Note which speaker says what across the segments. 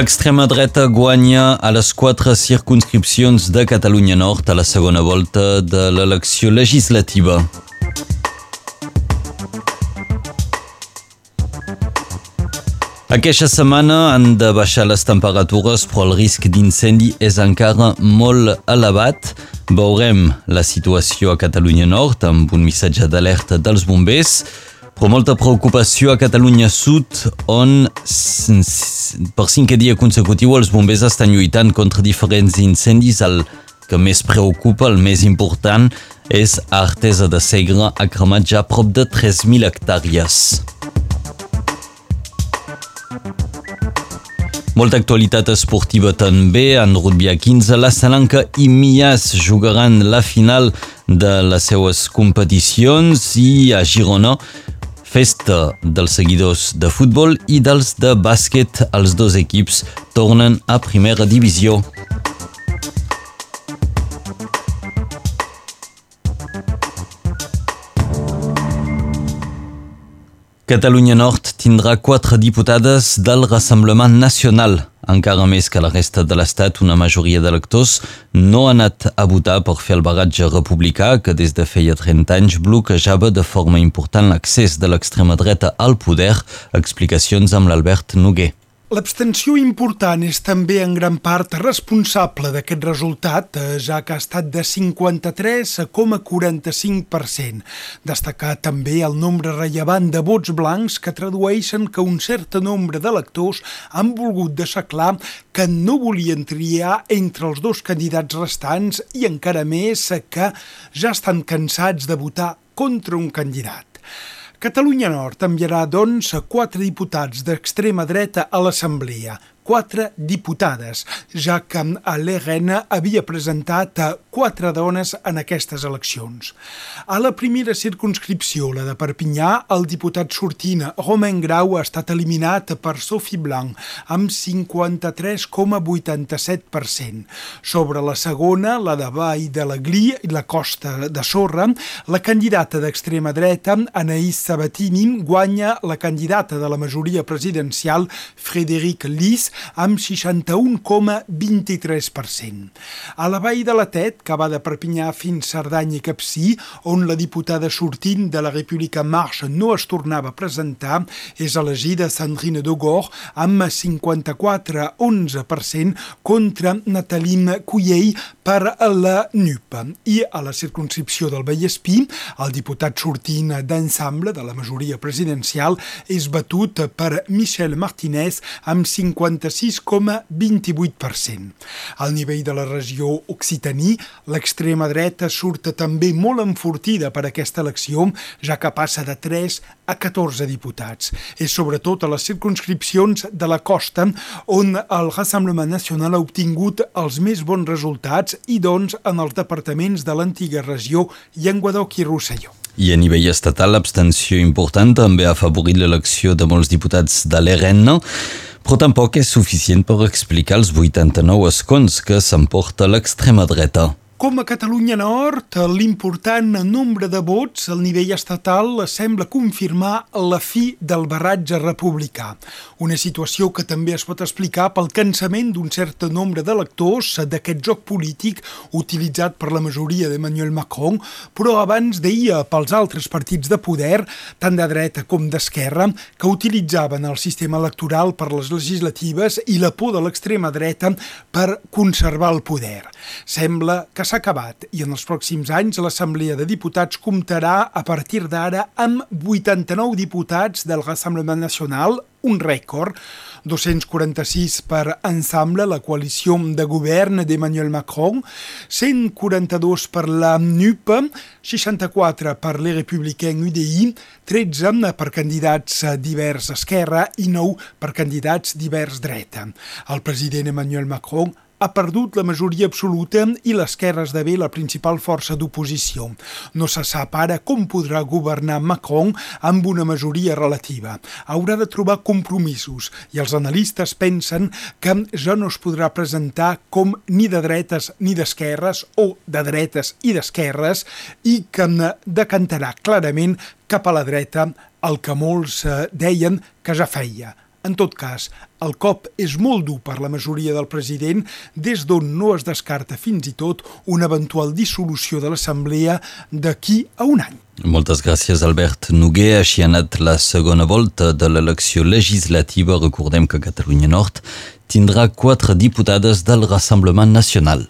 Speaker 1: L'extrema dreta guanya a les quatre circunscripcions de Catalunya Nord a la segona volta de l'elecció legislativa. Aquesta setmana han de baixar les temperatures, però el risc d'incendi és encara molt elevat. Veurem la situació a Catalunya Nord amb un missatge d'alerta dels bombers, però molta preocupació a Catalunya Sud, on per cinquè dia consecutiu els bombers estan lluitant contra diferents incendis. El que més preocupa, el més important, és Artesa de Segre, ha cremat ja prop de 3.000 hectàrees. Molta actualitat esportiva també. En rugby a 15, la Salanca i Mias jugaran la final de les seues competicions i a Girona festa dels seguidors de futbol i dels de bàsquet. Els dos equips tornen a primera divisió. Catalunya Nord tindrà quatre diputades del Rassemblement Nacional. Encara més que la resta de l'Estat, una majoria d'electors no ha anat a votar per fer el bagatge republicà que des de feia 30 anys bloquejava de forma important l'accés de l'extrema dreta al poder. Explicacions amb l'Albert Noguer.
Speaker 2: L'abstenció important és també en gran part responsable d'aquest resultat, eh, ja que ha estat de 53,45%. Destacar també el nombre rellevant de vots blancs que tradueixen que un cert nombre d'electors han volgut deixar clar que no volien triar entre els dos candidats restants i encara més que ja estan cansats de votar contra un candidat. Catalunya Nord enviarà, doncs, quatre diputats d'extrema dreta a l'Assemblea quatre diputades, ja que l'ERN havia presentat quatre dones en aquestes eleccions. A la primera circunscripció, la de Perpinyà, el diputat sortint Romain Grau ha estat eliminat per Sophie Blanc amb 53,87%. Sobre la segona, la de Vall de la Gli i la Costa de Sorra, la candidata d'extrema dreta, Anaïs Sabatini, guanya la candidata de la majoria presidencial, Frédéric Lys, amb 61,23%. A la vall de la Tet, que va de Perpinyà fins Cerdanya i Capcí, on la diputada sortint de la República Marche no es tornava a presentar, és elegida Sandrine Dogor amb 54,11% contra Nataline Cuyell per la NUP. I a la circunscripció del Vallespí, el diputat sortint d'ensemble de la majoria presidencial és batut per Michel Martinez amb 50 56,28%. Al nivell de la regió Occitaní, l'extrema dreta surt també molt enfortida per aquesta elecció, ja que passa de 3 a 14 diputats. És sobretot a les circunscripcions de la costa on el Rassemblement Nacional ha obtingut els més bons resultats i doncs en els departaments de l'antiga regió Llenguadoc i Rosselló.
Speaker 1: I a nivell estatal, l'abstenció important també ha afavorit l'elecció de molts diputats de l'ERN però tampoc és suficient per explicar els 89 escons que s'emporta l'extrema dreta.
Speaker 2: Com a Catalunya Nord, l'important nombre de vots al nivell estatal sembla confirmar la fi del barratge republicà. Una situació que també es pot explicar pel cansament d'un cert nombre d'electors d'aquest joc polític utilitzat per la majoria d'Emmanuel Macron, però abans d'ahir pels altres partits de poder, tant de dreta com d'esquerra, que utilitzaven el sistema electoral per les legislatives i la por de l'extrema dreta per conservar el poder. Sembla que s'ha acabat i en els pròxims anys l'Assemblea de Diputats comptarà a partir d'ara amb 89 diputats del Rassemblement Nacional, un rècord, 246 per Ensemble, la coalició de govern d'Emmanuel Macron, 142 per la NUP, 64 per les Républicains UDI, 13 per candidats divers esquerra i 9 per candidats divers dreta. El president Emmanuel Macron ha perdut la majoria absoluta i l'esquerra esdevé la principal força d'oposició. No se sap ara com podrà governar Macron amb una majoria relativa. Haurà de trobar compromisos i els analistes pensen que ja no es podrà presentar com ni de dretes ni d'esquerres o de dretes i d'esquerres i que decantarà clarament cap a la dreta el que molts eh, deien que ja feia En tot cas, el cop és molt dur per la majoria del president, des d'on no es descarta fins i tot una eventual dissolució de l'Assemblea d'aquí a un any.
Speaker 1: Moltes gràcies, Albert Noguer. Així ha anat la segona volta de l'elecció legislativa. Recordem que Catalunya Nord tindrà quatre diputades del Rassemblement Nacional.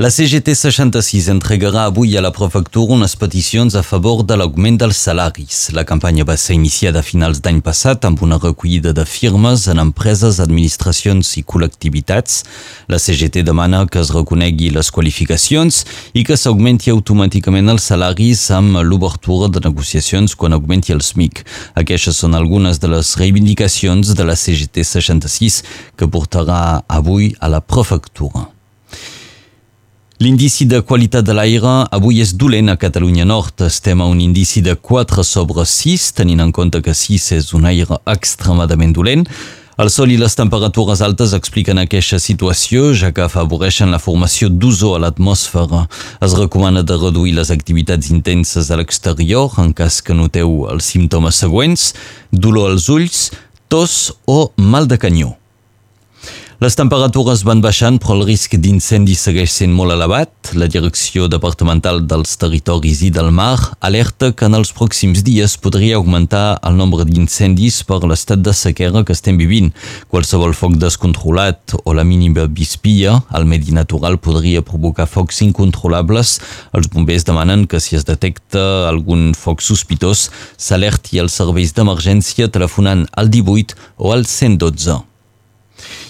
Speaker 1: La CGT 66 entregarà avui a la prefectura unes peticions a favor de l'augment dels salaris. La campanya va ser iniciada a finals d'any passat amb una recollida de firmes en empreses, administracions i col·lectivitats. La CGT demana que es reconegui les qualificacions i que s'augmenti automàticament els salaris amb l'obertura de negociacions quan augmenti el SMIC. Aquestes són algunes de les reivindicacions de la CGT 66 que portarà avui a la prefectura. L'índici de qualitat de l'aire avui és dolent a Catalunya Nord. Estem a un índici de 4 sobre 6, tenint en compte que 6 és un aire extremadament dolent. El sol i les temperatures altes expliquen aquesta situació, ja que afavoreixen la formació d'ozó a l'atmosfera. Es recomana de reduir les activitats intenses a l'exterior en cas que noteu els símptomes següents, dolor als ulls, tos o mal de canyó. Les temperatures van baixant, però el risc d'incendi segueix sent molt elevat. La Direcció Departamental dels Territoris i del Mar alerta que en els pròxims dies podria augmentar el nombre d'incendis per l'estat de sequera que estem vivint. Qualsevol foc descontrolat o la mínima vispia al medi natural podria provocar focs incontrolables. Els bombers demanen que si es detecta algun foc sospitós s'alerti als serveis d'emergència telefonant al 18 o al 112.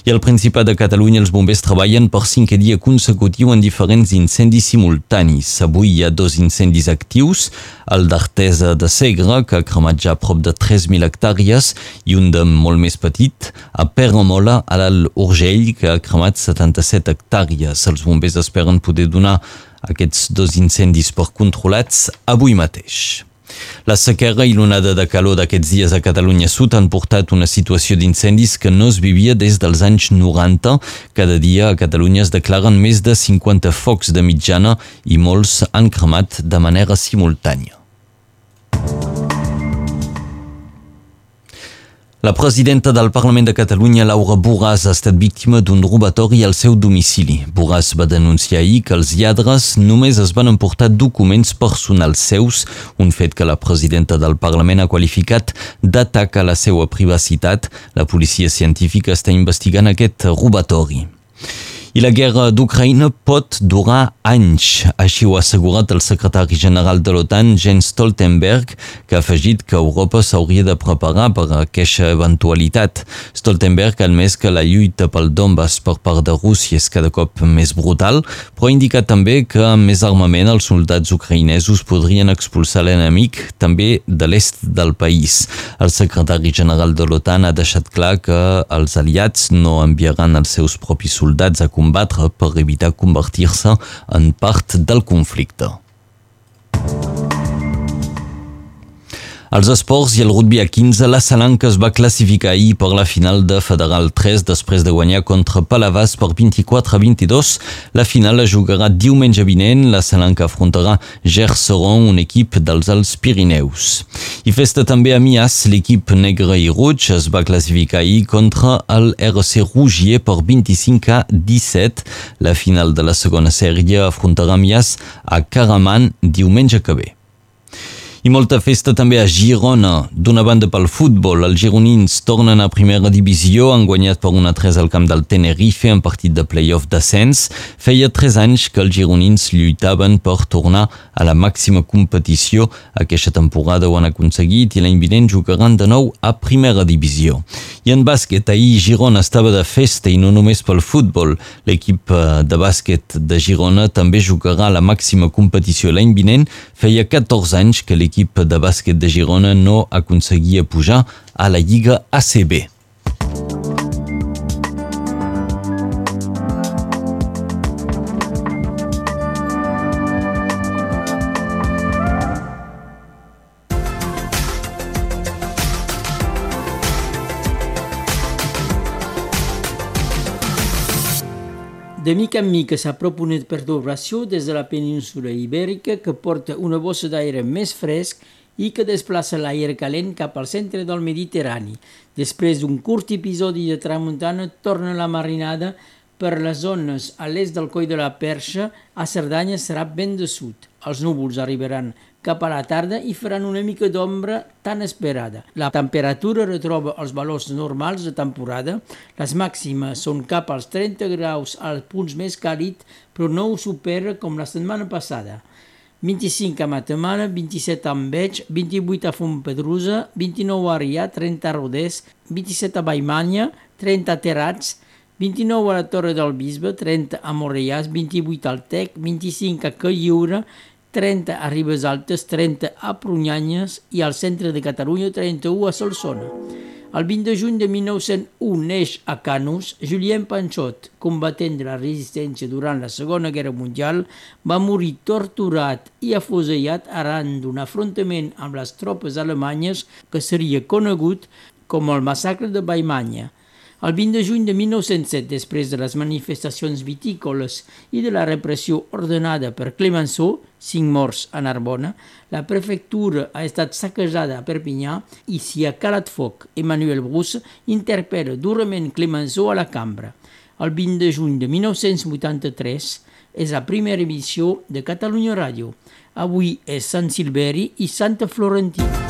Speaker 1: I al Principat de Catalunya els bombers treballen per cinquè dia consecutiu en diferents incendis simultanis. Avui hi ha dos incendis actius, el d'Artesa de Segre, que ha cremat ja prop de 3.000 hectàrees, i un de molt més petit, a Perramola, a l'Alt Urgell, que ha cremat 77 hectàrees. Els bombers esperen poder donar aquests dos incendis per controlats avui mateix. La sequera i l'onada de calor d'aquests dies a Catalunya Sud han portat una situació d'incendis que no es vivia des dels anys 90. Cada dia a Catalunya es declaren més de 50 focs de mitjana i molts han cremat de manera simultània. La presidenta del Parlament de Catalunya, Laura Borràs, ha estat víctima d'un robatori al seu domicili. Borràs va denunciar ahir que els lladres només es van emportar documents personals seus, un fet que la presidenta del Parlament ha qualificat d'atac a la seva privacitat. La policia científica està investigant aquest robatori. I la guerra d'Ucraïna pot durar anys, així ho ha assegurat el secretari general de l'OTAN, Jens Stoltenberg, que ha afegit que Europa s'hauria de preparar per a aquesta eventualitat. Stoltenberg ha admès que la lluita pel Donbass per part de Rússia és cada cop més brutal, però ha indicat també que amb més armament els soldats ucraïnesos podrien expulsar l'enemic també de l'est del país. El secretari general de l'OTAN ha deixat clar que els aliats no enviaran els seus propis soldats a combatre per evitar convertir-se en part del conflicte. Als esports i el rugby a 15, la Salanca es va classificar ahir per la final de Federal 3 després de guanyar contra Palavas per 24 a 22. La final la jugarà diumenge vinent. La Salanca afrontarà Gerseron, un equip dels Alts Pirineus. I festa també a Mias, l'equip negre i rouge es va classificar ahir contra el RC Rougier per 25 a 17. La final de la segona sèrie afrontarà Mias a Caraman diumenge que ve. I molta festa també a Girona. D'una banda pel futbol, els gironins tornen a primera divisió, han guanyat per una 3 al camp del Tenerife en partit de playoff d'ascens. Feia 3 anys que els gironins lluitaven per tornar a la màxima competició. Aquesta temporada ho han aconseguit i l'any vinent jugaran de nou a primera divisió. I en bàsquet, ahir Girona estava de festa i no només pel futbol. L'equip eh, de bàsquet de Girona també jugarà a la màxima competició l'any vinent. Feia 14 anys que l'equip l'equip de bàsquet de Girona no aconseguia pujar a la Lliga ACB.
Speaker 3: De mica en mica s'apropa una perturbació des de la península ibèrica que porta una bossa d'aire més fresc i que desplaça l'aire calent cap al centre del Mediterrani. Després d'un curt episodi de tramuntana, torna la marinada per les zones a l'est del Coll de la Perxa, a Cerdanya serà vent de sud. Els núvols arribaran cap a la tarda i faran una mica d'ombra tan esperada. La temperatura retroba els valors normals de temporada. Les màximes són cap als 30 graus als punts més càlids, però no ho supera com la setmana passada. 25 a Matamana, 27 a Enveig, 28 a Fontpedrusa, 29 a Rià, 30 a Rodés, 27 a Baimanya, 30 a Terats, 29 a la Torre del Bisbe, 30 a Morellàs, 28 al Tec, 25 a Calliure, 30 a Ribes Altes, 30 a Prunyanyes i al centre de Catalunya 31 a Solsona. El 20 de juny de 1901 neix a Canus Julien Panchot, combatent de la resistència durant la Segona Guerra Mundial, va morir torturat i afusellat arran d'un afrontament amb les tropes alemanyes que seria conegut com el massacre de Baimanya. El 20 de juny de 1907, després de les manifestacions vitícoles i de la repressió ordenada per Clemenceau, cinc morts a Narbona, la prefectura ha estat saquejada a Perpinyà i s'hi ha calat foc. Emmanuel Bruce interpel·la durament Clemenceau a la cambra. El 20 de juny de 1983 és la primera emissió de Catalunya Ràdio. Avui és Sant Silveri i Santa Florentina.